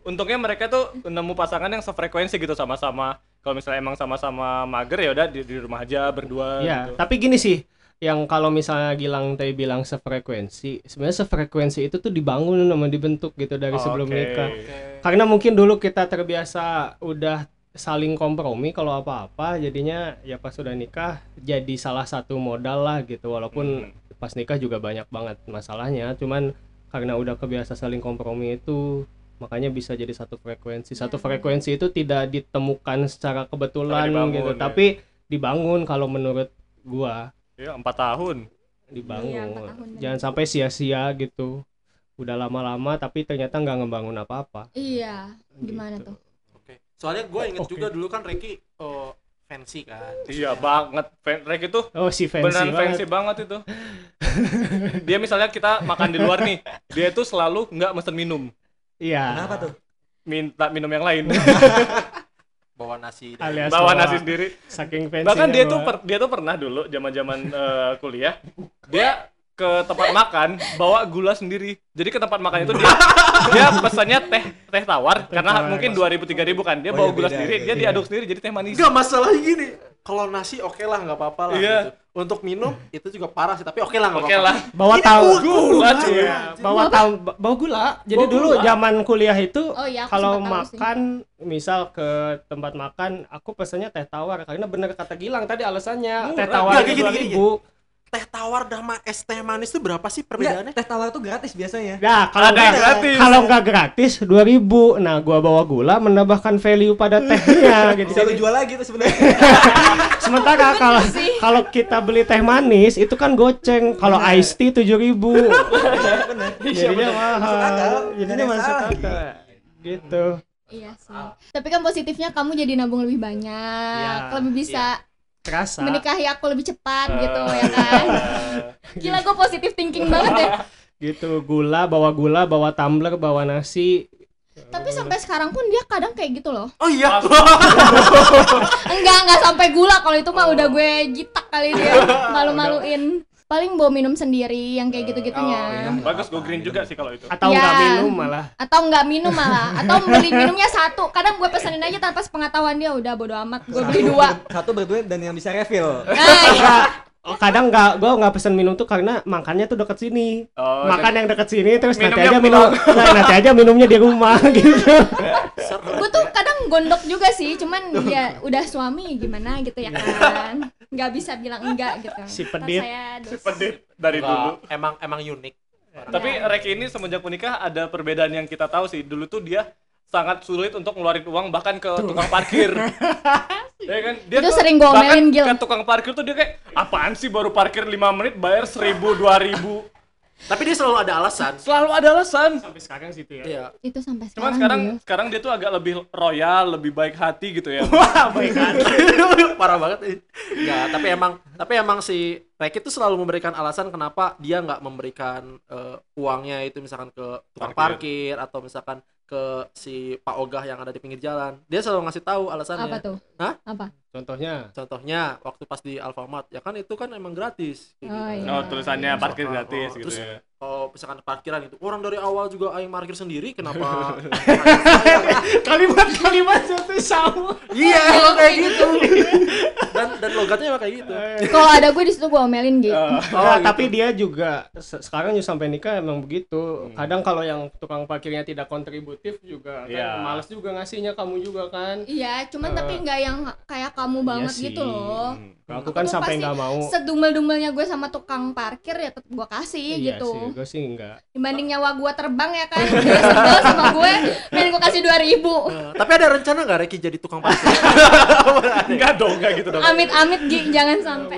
untungnya mereka tuh nemu pasangan yang sefrekuensi gitu sama-sama. Kalau misalnya emang sama-sama mager ya udah di, di rumah aja berdua
Ya,
gitu.
tapi gini sih, yang kalau misalnya Gilang tadi bilang sefrekuensi, sebenarnya sefrekuensi itu tuh dibangun sama dibentuk gitu dari sebelum
Oke.
nikah.
Oke.
Karena mungkin dulu kita terbiasa udah saling kompromi kalau apa-apa, jadinya ya pas sudah nikah jadi salah satu modal lah gitu. Walaupun
Hmm.
pas nikah juga banyak banget masalahnya, cuman karena udah kebiasa saling kompromi itu makanya bisa jadi satu frekuensi. Satu
Ya.
frekuensi itu tidak ditemukan secara kebetulan
dibangun,
gitu,
ya.
tapi dibangun kalau menurut gua
Ya, empat tahun.
dibangun.
Iya, empat tahun, bener.
Jangan sampai sia-sia gitu. Udah lama-lama tapi ternyata nggak ngebangun apa-apa.
iya gimana
Gitu.
tuh.
Soalnya gue inget
Oke.
juga dulu kan Reki eh, fancy kan.
Iya banget. Fan- Rek itu
Oh si fancy
beneran
banget.
fancy banget itu. dia misalnya kita makan di luar nih, dia itu selalu nggak mesen minum,
Iya.
Kenapa tuh?
minta minum yang lain.
Bawa nasi.
Alias
Bawa nasi sendiri.
Saking fancy.
Bahkan dia tuh per- dia tuh pernah dulu zaman-zaman eh, kuliah, dia ke tempat makan bawa gula sendiri. Jadi ke tempat makan itu dia dia pesannya teh teh tawar karena
tawar.
mungkin 2000 3000 kan. Dia
Oh,
bawa
iya,
gula
beda,
sendiri,
beda.
dia diaduk sendiri jadi teh manis.
Enggak masalahnya gini. Kalau nasi oke lah nggak apa-apa lah.
Iya.
gitu. Untuk minum itu juga parah sih, tapi oke lah nggak
Oke
apa-apa.
lah.
bawa tahu
Gula cuy.
Iya, bawa tahu ba- bawa gula. Jadi
Bawa
dulu
gula.
zaman kuliah itu
Oh iya,
kalau
tahu sih.
makan misal ke tempat makan aku pesannya teh tawar karena bener kata Gilang tadi alasannya teh
Murah.
tawar
Nggak,
itu dua
gini,
ribu.
Teh tawar sama es teh manis itu berapa sih perbedaannya?
teh tawar tuh gratis biasanya.
Nah, kalau nggak
gratis.
kalau nggak gratis 2000. Nah, gua bawa gula menambahkan value pada tehnya gitu.
Bisa lu jual lagi tuh sebenarnya.
sementara kalau
sih.
kalau kita beli teh manis itu kan goceng. Kalau iced tea 7000.
Bener.
Jadinya mahal.
Nggak
Jadinya
yang
masuk akal. Gitu.
Iya sih. Tapi kan positifnya kamu jadi nabung lebih banyak,
Iya,
lebih bisa
Terasa.
menikahi aku lebih cepat gitu ya kan. Gila gue positif thinking banget ya.
gitu gula bawa gula bawa tumbler bawa nasi
Tapi sampai sekarang pun dia kadang kayak gitu loh.
Oh iya.
Enggak, enggak sampai gula kalau itu mah udah gue jitak kali dia. Malu-maluin. Paling bawa minum sendiri yang kayak gitu-gitunya.
Oh, iya.
Bagus go green juga sih kalau itu.
atau
Ya.
nggak minum malah
Atau enggak minum malah, atau beli minumnya satu. Kadang gue pesenin aja tanpa sepengetahuan dia udah bodo amat. Gue beli dua.
Satu berduit dan yang bisa refill.
Nah, iya.
Nggak, oh, kadang nggak gue nggak pesen minum tuh karena makannya tuh deket sini
Oh,
makan yang deket sini terus nanti aja minum nah, nanti aja minumnya di rumah gitu
gue tuh kadang gondok juga sih, cuman ya udah suami gimana gitu ya kan. Nggak bisa bilang enggak gitu.
Si pedit.
saya dosa.
pedit dari dulu.
Emang emang unik.
Tapi Reki ini semenjak menikah ada perbedaan yang kita tahu sih. Dulu tuh dia sangat sulit untuk ngeluarin uang bahkan ke tukang parkir. ya kan? Dia
Itu
tuh
sering gua
bahkan
omelin, Gil.
Ke tukang parkir tuh dia kayak apaan sih baru parkir 5 menit bayar 1000 2000.
Tapi dia selalu ada alasan.
Selalu ada alasan.
sampai sekarang situ ya
Iya.
Itu sampai
Cuman
sekarang.
sekarang
Gil.
sekarang dia tuh agak lebih royal, lebih baik hati gitu ya.
baik kan
Parah banget. Enggak, tapi emang tapi emang si Reki tuh selalu memberikan alasan kenapa dia nggak memberikan eh, uangnya itu misalkan ke tukang
Parkir.
parkir. atau misalkan ke si Pak Ogah yang ada di pinggir jalan. Dia selalu ngasih tahu alasannya.
Apa tuh?
Hah?
Apa?
Contohnya
Contohnya waktu pas di Alfamart, ya kan itu kan emang gratis. kayak
Oh,
gitu.
iya.
Oh, tulisannya parkir gratis
oh,
gitu
terus
ya.
Kalau misalkan parkiran gitu, orang dari awal juga aing parkir sendiri, kenapa?
kalimat-kalimat itu sama
iya, emang kayak gitu. Dan dan logatnya emang kayak gitu.
Kalau ada gue di situ gue omelin gitu.
Oh,
Nah,
gitu.
tapi dia juga se- sekarang juga sampai nikah emang begitu.
Hmm.
Kadang kalau yang tukang parkirnya tidak kontributif juga
Iya.
kan males juga ngasihnya kamu juga kan.
Iya, cuman
Eh,
tapi nggak yang kayak kamu banget
Iya
gitu loh.
Hmm.
Aku kan sampai nggak mau.
Sedumel-dumelnya gue sama tukang parkir ya gue kasih
Iya
gitu.
sih, gue sih enggak.
Dibanding nyawa gue terbang ya kan, dia sebel sama gue, dan gue kasih 2000 ribu.
Eh, tapi ada rencana nggak Reki jadi tukang parkir?
Enggak dong, enggak gitu dong.
Amit-amit Gi, jangan sampai.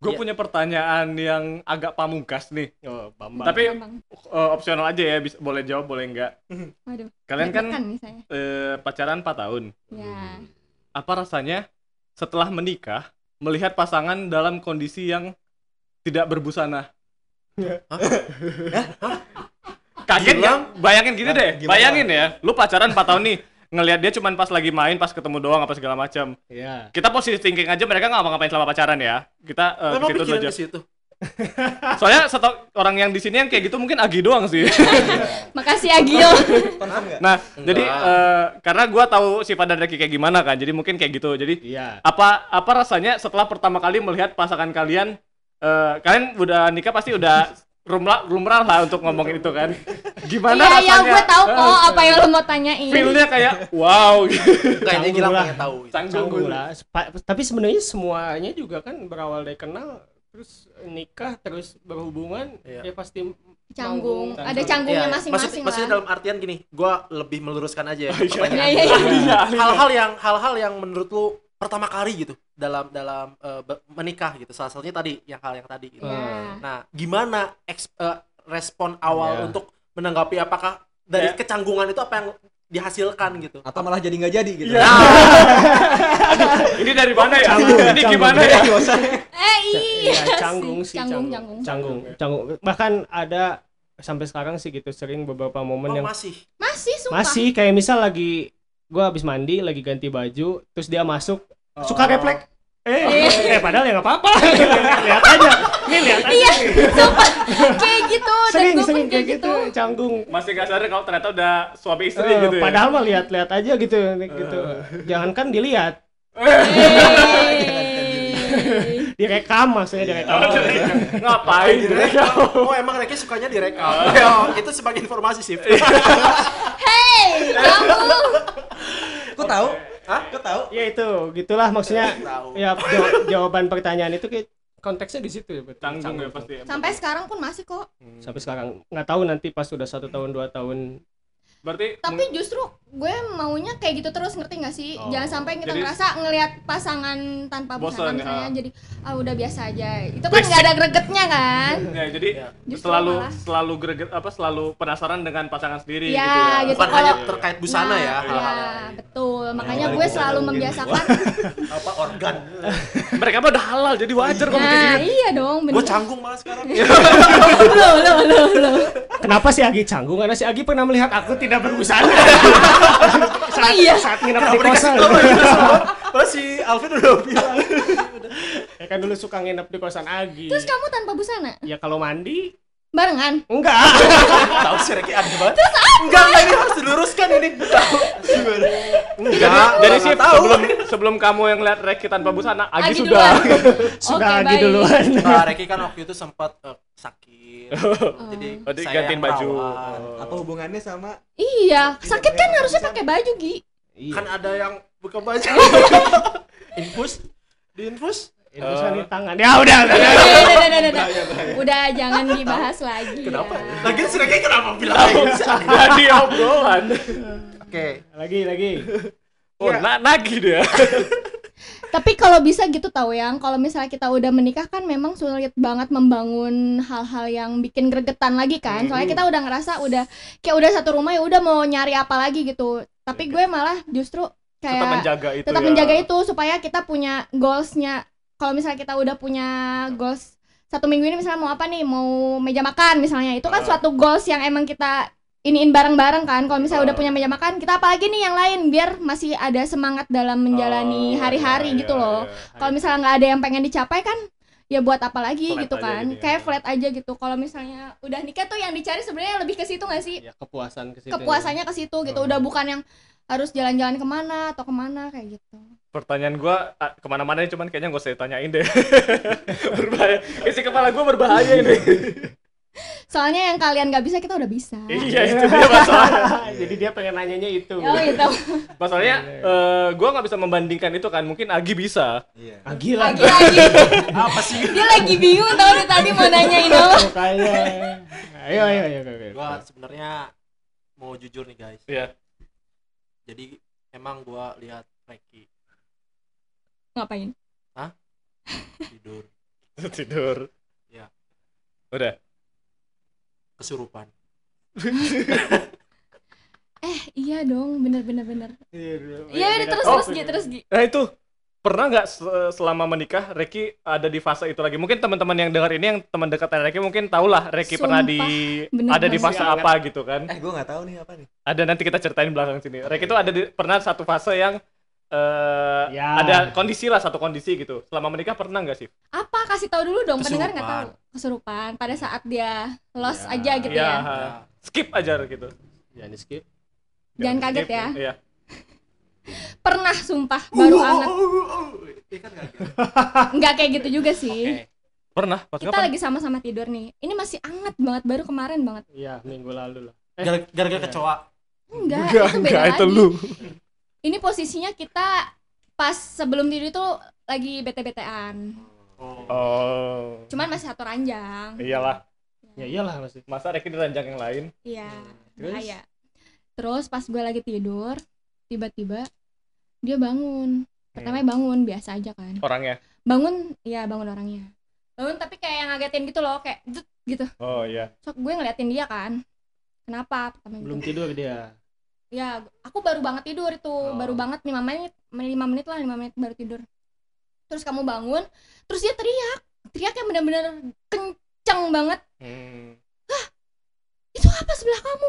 Gue
Iya.
punya pertanyaan yang agak pamungkas nih.
Oh, Bambang.
Tapi
Bang.
eh, opsional aja ya, bisa, boleh jawab, boleh enggak.
Waduh.
Kalian kan
deg-degan nih saya.
eh, pacaran 4 tahun.
Ya.
Apa rasanya setelah menikah melihat pasangan dalam kondisi yang tidak berbusana? Kaget
Gilang?
nggak? Bayangin gini
Nah,
deh,
gimana?
bayangin ya, lu pacaran 4 tahun nih, ngelihat dia cuman pas lagi main, pas ketemu doang apa segala macam.
Iya.
Kita positive thinking aja mereka nggak ngapa-ngapain selama pacaran ya. Kita
Memang
ke situ aja.
situ.
Soalnya satu orang yang di sini yang kayak gitu mungkin Agi doang sih.
Makasih
nggak?
nah,
Enggak.
jadi eh, karena gua tahu sifat dan Reki kayak gimana kan, jadi mungkin kayak gitu. Jadi
Iya.
apa apa rasanya setelah pertama kali melihat pasangan kalian eh, kalian udah nikah pasti udah rumlah lumrah lah untuk ngomongin itu kan. Gimana
Iya, iya,
rasanya?
gue tahu kok
Eh,
apa yang lo mau tanyain.
Feel-nya kayak wow.
Kayaknya
lah.
pengen tahu.
Canggung.
Lah. Tapi sebenarnya semuanya juga kan berawal dari kenal terus nikah terus berhubungan
Iya.
ya pasti
Canggung.
Canggung.
Ada canggungnya
Iya,
masing-masing
maksud- Maksudnya dalam artian gini, gua lebih meluruskan aja ya.
Iya,
iya, iya.
Hal-hal yang hal-hal yang menurut lu pertama kali gitu dalam dalam eh, be- menikah gitu. Salah satunya tadi yang hal yang tadi gitu.
Ya.
Nah, gimana eks- eh, respon awal
Iya.
untuk menanggapi apakah dari
Ya.
kecanggungan itu apa yang dihasilkan gitu
Atau malah jadi nggak jadi gitu.
Iya. Ini dari mana ya?
Canggung,
Ini
canggung.
gimana ya?
Eh iya.
Iya, canggung sih,
Canggung,
canggung.
canggung.
Canggung, canggung. Bahkan ada sampai sekarang sih gitu sering beberapa momen
oh,
yang
masih
Masih sumpah.
masih kayak misal lagi gua habis mandi lagi ganti baju terus dia masuk suka refleks? Eh eh padahal ya nggak apa-apa. Lihat aja. Nih lihat aja.
Iya, sumpah. kayak gitu dan
sering sering
kayak
kayak gitu. canggung.
Masih gak sadar kalau ternyata udah suami istri
Eh,
gitu ya.
padahal mah lihat-lihat aja gitu gitu. Jangankan dilihat.
Eh.
direkam maksudnya direkam.
Ngapain?
oh emang Reki sukanya direkam? Oh, itu sebagai informasi sih
Hey, kamu.
Kok tahu?
Hah?
Kok tahu?
ya itu gitulah maksudnya
tahu
ya jaw- jawaban pertanyaan itu kayak konteksnya di situ ya betul.
Canggung ya pasti.
Sampai sekarang pun masih kok.
sampai sekarang nggak tahu nanti pas udah satu tahun dua tahun
Berarti
Tapi justru gue maunya kayak gitu terus ngerti gak sih?
Oh.
Jangan sampai kita
Jadi-
ngerasa ngelihat pasangan tanpa
Bosan,
busana misalnya
ya.
jadi ah udah biasa aja. Itu kan nggak ada gregetnya kan?
ya jadi
Justru
selalu
malah.
selalu greget apa selalu penasaran dengan pasangan sendiri
Ya,
gitu ya.
gitu.
bukan hanya terkait busana
Nah,
ya hal-hal
Iya,
lain.
betul. Makanya gue selalu
mungkin.
membiasakan.
apa organ
Mereka mah udah halal jadi wajar kalau
Nah, iya dong,
gue canggung malah sekarang
Loh, loh, loh, loh.
kenapa si Agi canggung karena si Agi pernah melihat aku tidak berbusana saat,
iya?
saat nginep di kosan?
Oh si Alvin udah bilang
ya kan dulu suka nginep di kosan Agi
Terus kamu tanpa busana?
ya kalau mandi
Barengan?
enggak.
Tahu si Reki aneh banget. Enggak enggak ini harus diluruskan ini. Tahu. Enggak.
Jadi sih sebelum sebelum kamu yang lihat Reki tanpa busana, Agi,
Agi
sudah.
duluan.
sudah
Oke,
Agi
baik.
duluan.
Nah, Reki kan waktu itu sempat eh, sakit. Jadi
Oh,
saya
gantiin baju. Oh.
Apa hubungannya sama?
Iya, sakit kan harusnya pakai baju, Gi.
iya.
Kan ada yang buka baju. Infus? Di infus
Infusan di tangan ya udah udah, udah.
Udah, udah, udah, udah, udah. Udah, jangan dibahas lagi.
kenapa
ya.
lagi si kenapa bilang gitu?
Jadi obrolan.
oke
lagi lagi
Oh, na nagih dia.
Tapi kalau bisa gitu tahu yang kalau misalnya kita udah menikah kan memang sulit banget membangun hal-hal yang bikin gregetan lagi kan. Soalnya kita udah ngerasa udah kayak udah satu rumah ya udah mau nyari apa lagi gitu. Tapi gue malah justru
Tetap
kayak
menjaga itu
tetap
ya.
menjaga itu supaya kita punya goalsnya. Kalau misalnya kita udah punya goals satu minggu ini misalnya mau apa nih? Mau meja makan misalnya. Itu kan
Ah.
suatu goals yang emang kita iniin bareng-bareng kan. Kalau misalnya udah
Ah.
punya meja makan kita apa lagi nih yang lain? Biar masih ada semangat dalam menjalani
Oh,
hari-hari
iya,
gitu
iya,
loh.
iya.
kalau misalnya nggak ada yang pengen dicapai kan ya buat apa lagi
Flat
gitu kan.
gitu ya.
kayak flat aja gitu. Kalau misalnya udah nikah tuh yang dicari sebenarnya lebih ke situ nggak sih?
Ya kepuasan ke situ.
Kepuasannya ke situ gitu.
Oh.
udah bukan yang harus jalan-jalan ke mana atau ke mana kayak gitu
Pertanyaan gua ah, ke mana-mana cuman kayaknya gak usah ditanyain deh. berbahaya. Isi kepala gua berbahaya ini.
soalnya yang kalian nggak bisa kita udah bisa
iya itu dia masalahnya.
jadi dia pengen nanyanya itu
oh gitu
Masalahnya eh, gua nggak bisa membandingkan itu kan. Mungkin Agi bisa.
Iya.
Agi
lagi-lagi
apa sih
dia lagi bingung tau dari tadi mau nanyain apa
makanya ayo ayo ayo, ayo, ayo.
gua sebenarnya mau jujur nih guys
Iya.
jadi emang gua lihat Reki
ngapain
tidur
Tidur.
Iya.
Udah.
kesurupan
eh iya dong bener bener bener
Iya,
iya ini terus
Oh,
terus Gi, terus Gi.
Nah itu pernah nggak se- selama menikah Reki ada di fase itu lagi? Mungkin teman-teman yang dengar ini yang teman dekat Reki mungkin tahulah Reki pernah di
bener
ada di fase apa gitu kan?
Eh, gua nggak tahu nih apa nih.
Ada nanti kita ceritain belakang sini. Reki itu ada di, pernah satu fase yang eh
Ya.
ada kondisi lah satu kondisi gitu. Selama menikah pernah nggak sih?
apa kasih tahu dulu dong pendengar nggak tahu
Kesurupan.
kesurupan pada saat dia lost
Ya.
aja gitu ya
Ya.
Skip aja gitu.
jangan di skip
Jangan
Skip,
kaget ya.
Iya.
pernah sumpah baru anget
Iya kan nggak gitu?
nggak kayak gitu juga sih
Pernah? Pas
kita
kapan?
lagi sama-sama tidur nih ini masih anget banget baru kemarin banget
iya minggu lalu lah Eh,
Gara- gara-gara
Iya.
kecoa
enggak,
Enggak,
itu beda
enggak,
lagi
itu lu.
ini posisinya kita pas sebelum tidur itu lagi bete-betean.
Oh.
Cuman masih satu ranjang.
Iyalah.
ya iyalah masih
Masa di ranjang yang lain?
iya
Terus?
bahaya. Terus pas gue lagi tidur tiba-tiba dia bangun. Pertama bangun biasa aja kan.
Orangnya.
bangun ya bangun orangnya. Bangun tapi kayak yang ngagetin gitu loh kayak gitu.
Oh iya.
sok gue ngeliatin dia kan. Kenapa? Pertama
belum
gitu.
tidur dia
ya aku baru banget tidur itu.
Oh.
baru banget lima menit lima menit lah lima menit baru tidur. Terus kamu bangun terus dia teriak. Teriak yang bener-bener kenceng banget.
Hmm.
itu apa sebelah kamu?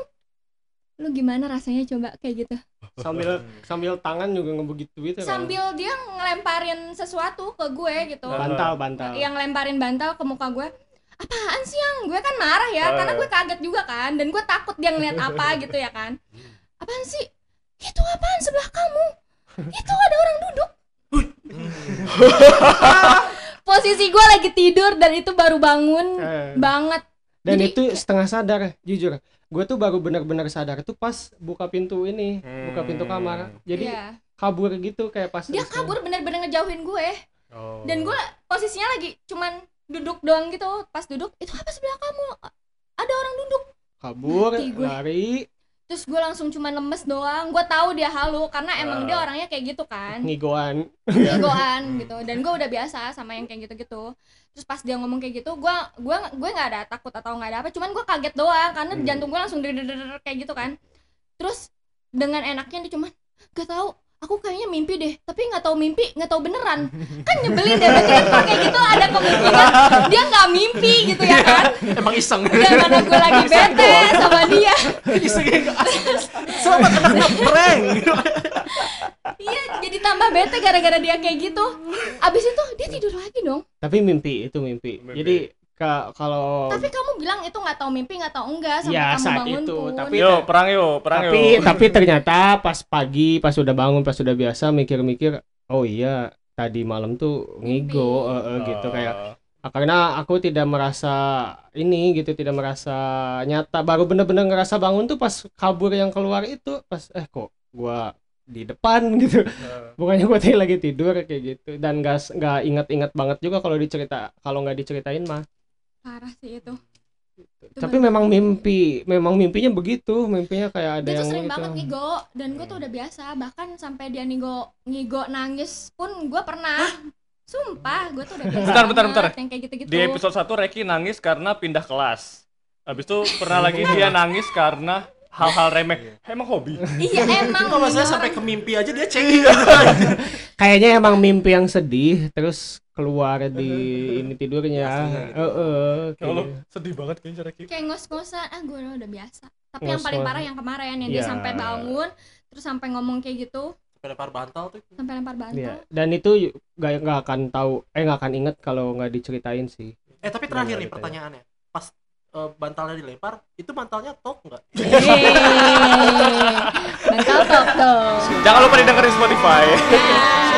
Lu gimana rasanya coba kayak gitu?
Sambil sambil tangan juga ngebegitu gitu kan?
Sambil dia ngelemparin sesuatu ke gue gitu.
Bantal bantal.
yang lemparin bantal ke muka gue. Apaan sih yang gue kan marah ya
Oh,
karena gue kaget juga kan. Dan gue takut dia ngeliat apa gitu ya kan apaan sih? Itu apaan sebelah kamu? Itu ada orang duduk. Posisi gue lagi tidur dan itu baru bangun
Eh,
banget.
Dan
Jadi-
itu setengah sadar jujur. Gue tuh baru benar-benar sadar tuh pas buka pintu ini buka pintu kamar. Jadi
Iya.
kabur gitu kayak pas
dia kabur bener-bener ngejauhin gue.
Oh.
dan gue posisinya lagi cuman duduk doang gitu. Pas duduk itu apa sebelah kamu? Ada orang duduk.
Kabur lari
terus gue langsung cuman lemes doang. Gue tahu dia halu karena emang
Ah.
dia orangnya kayak gitu kan.
Ngigoan.
Egoan gitu. Dan gue udah biasa sama yang kayak gitu-gitu. Terus pas dia ngomong kayak gitu gue gue gue nggak ada takut atau nggak ada apa. Cuman gue kaget doang karena
Hmm.
jantung gue langsung der kayak gitu kan terus dengan enaknya dia cuman gak tahu aku kayaknya mimpi deh tapi nggak tahu mimpi nggak tahu beneran. Kan nyebelin deh berarti kan kalau kayak gitu ada kemungkinan dia nggak mimpi gitu ya kan?
emang iseng.
Dan mana gue lagi bete sama dia.
Iseng selamat kena prank.
Iya jadi tambah bete gara-gara dia kayak gitu. Abis itu dia tidur lagi dong.
Tapi mimpi itu mimpi,
Mimpi.
jadi ka- kalau
Tapi kamu bilang itu nggak tahu mimpi nggak tahu enggak sampai
Ya,
kamu
saat
bangun
itu,
pun.
tapi-
Yo, perang yo, perang
tapi
yo.
tapi ternyata pas pagi pas udah bangun pas udah biasa mikir-mikir oh iya tadi malam tuh ngigo eh, eh, gitu. Kayak
Oh.
Karena aku tidak merasa ini gitu tidak merasa nyata. Baru bener-bener ngerasa bangun tuh pas kabur yang keluar itu pas eh kok gua di depan gitu.
Eh,
bukannya gua tadi lagi tidur kayak gitu. Dan gak nggak ingat-ingat banget juga kalau dicerita kalau nggak diceritain mah
Parah sih itu. Itu
tapi
bener-
memang mimpi memang mimpinya begitu. Mimpinya kayak ada
dia tuh
yang
sering
gitu
banget ngigo dan gue tuh udah biasa. Bahkan sampai dia ngigo ngigo nangis pun gue pernah. Sumpah gue tuh udah biasa
Bentar, bentar, bentar.
yang kayak gitu-gitu.
Di episode 1 Reki nangis karena pindah kelas. Habis itu pernah lagi dia nangis karena hal-hal remeh. Emang hobi.
iya emang.
Kalau saya sampai ke mimpi aja dia cengeng?
Kayaknya emang mimpi yang sedih terus keluar di ini tidurnya
gitu.
Heeh,
Ya
kayak
Allah,
gitu.
sedih banget kayaknya Reki.
kayak ngos-ngosan ah gue udah biasa tapi yang paling parah yang kemarin yang dia
Iya.
sampai bangun terus sampai ngomong kayak gitu
lempar bantal tuh
sampai lempar bantal
Iya. dan itu gak, nggak akan tahu eh nggak akan inget kalau nggak diceritain sih
eh tapi terakhir
Iya,
nih
gitu ya.
pertanyaannya pas eh, bantalnya dilempar itu bantalnya tok nggak
bantal tok tuh
Jangan lupa didengerin Spotify.
Nah.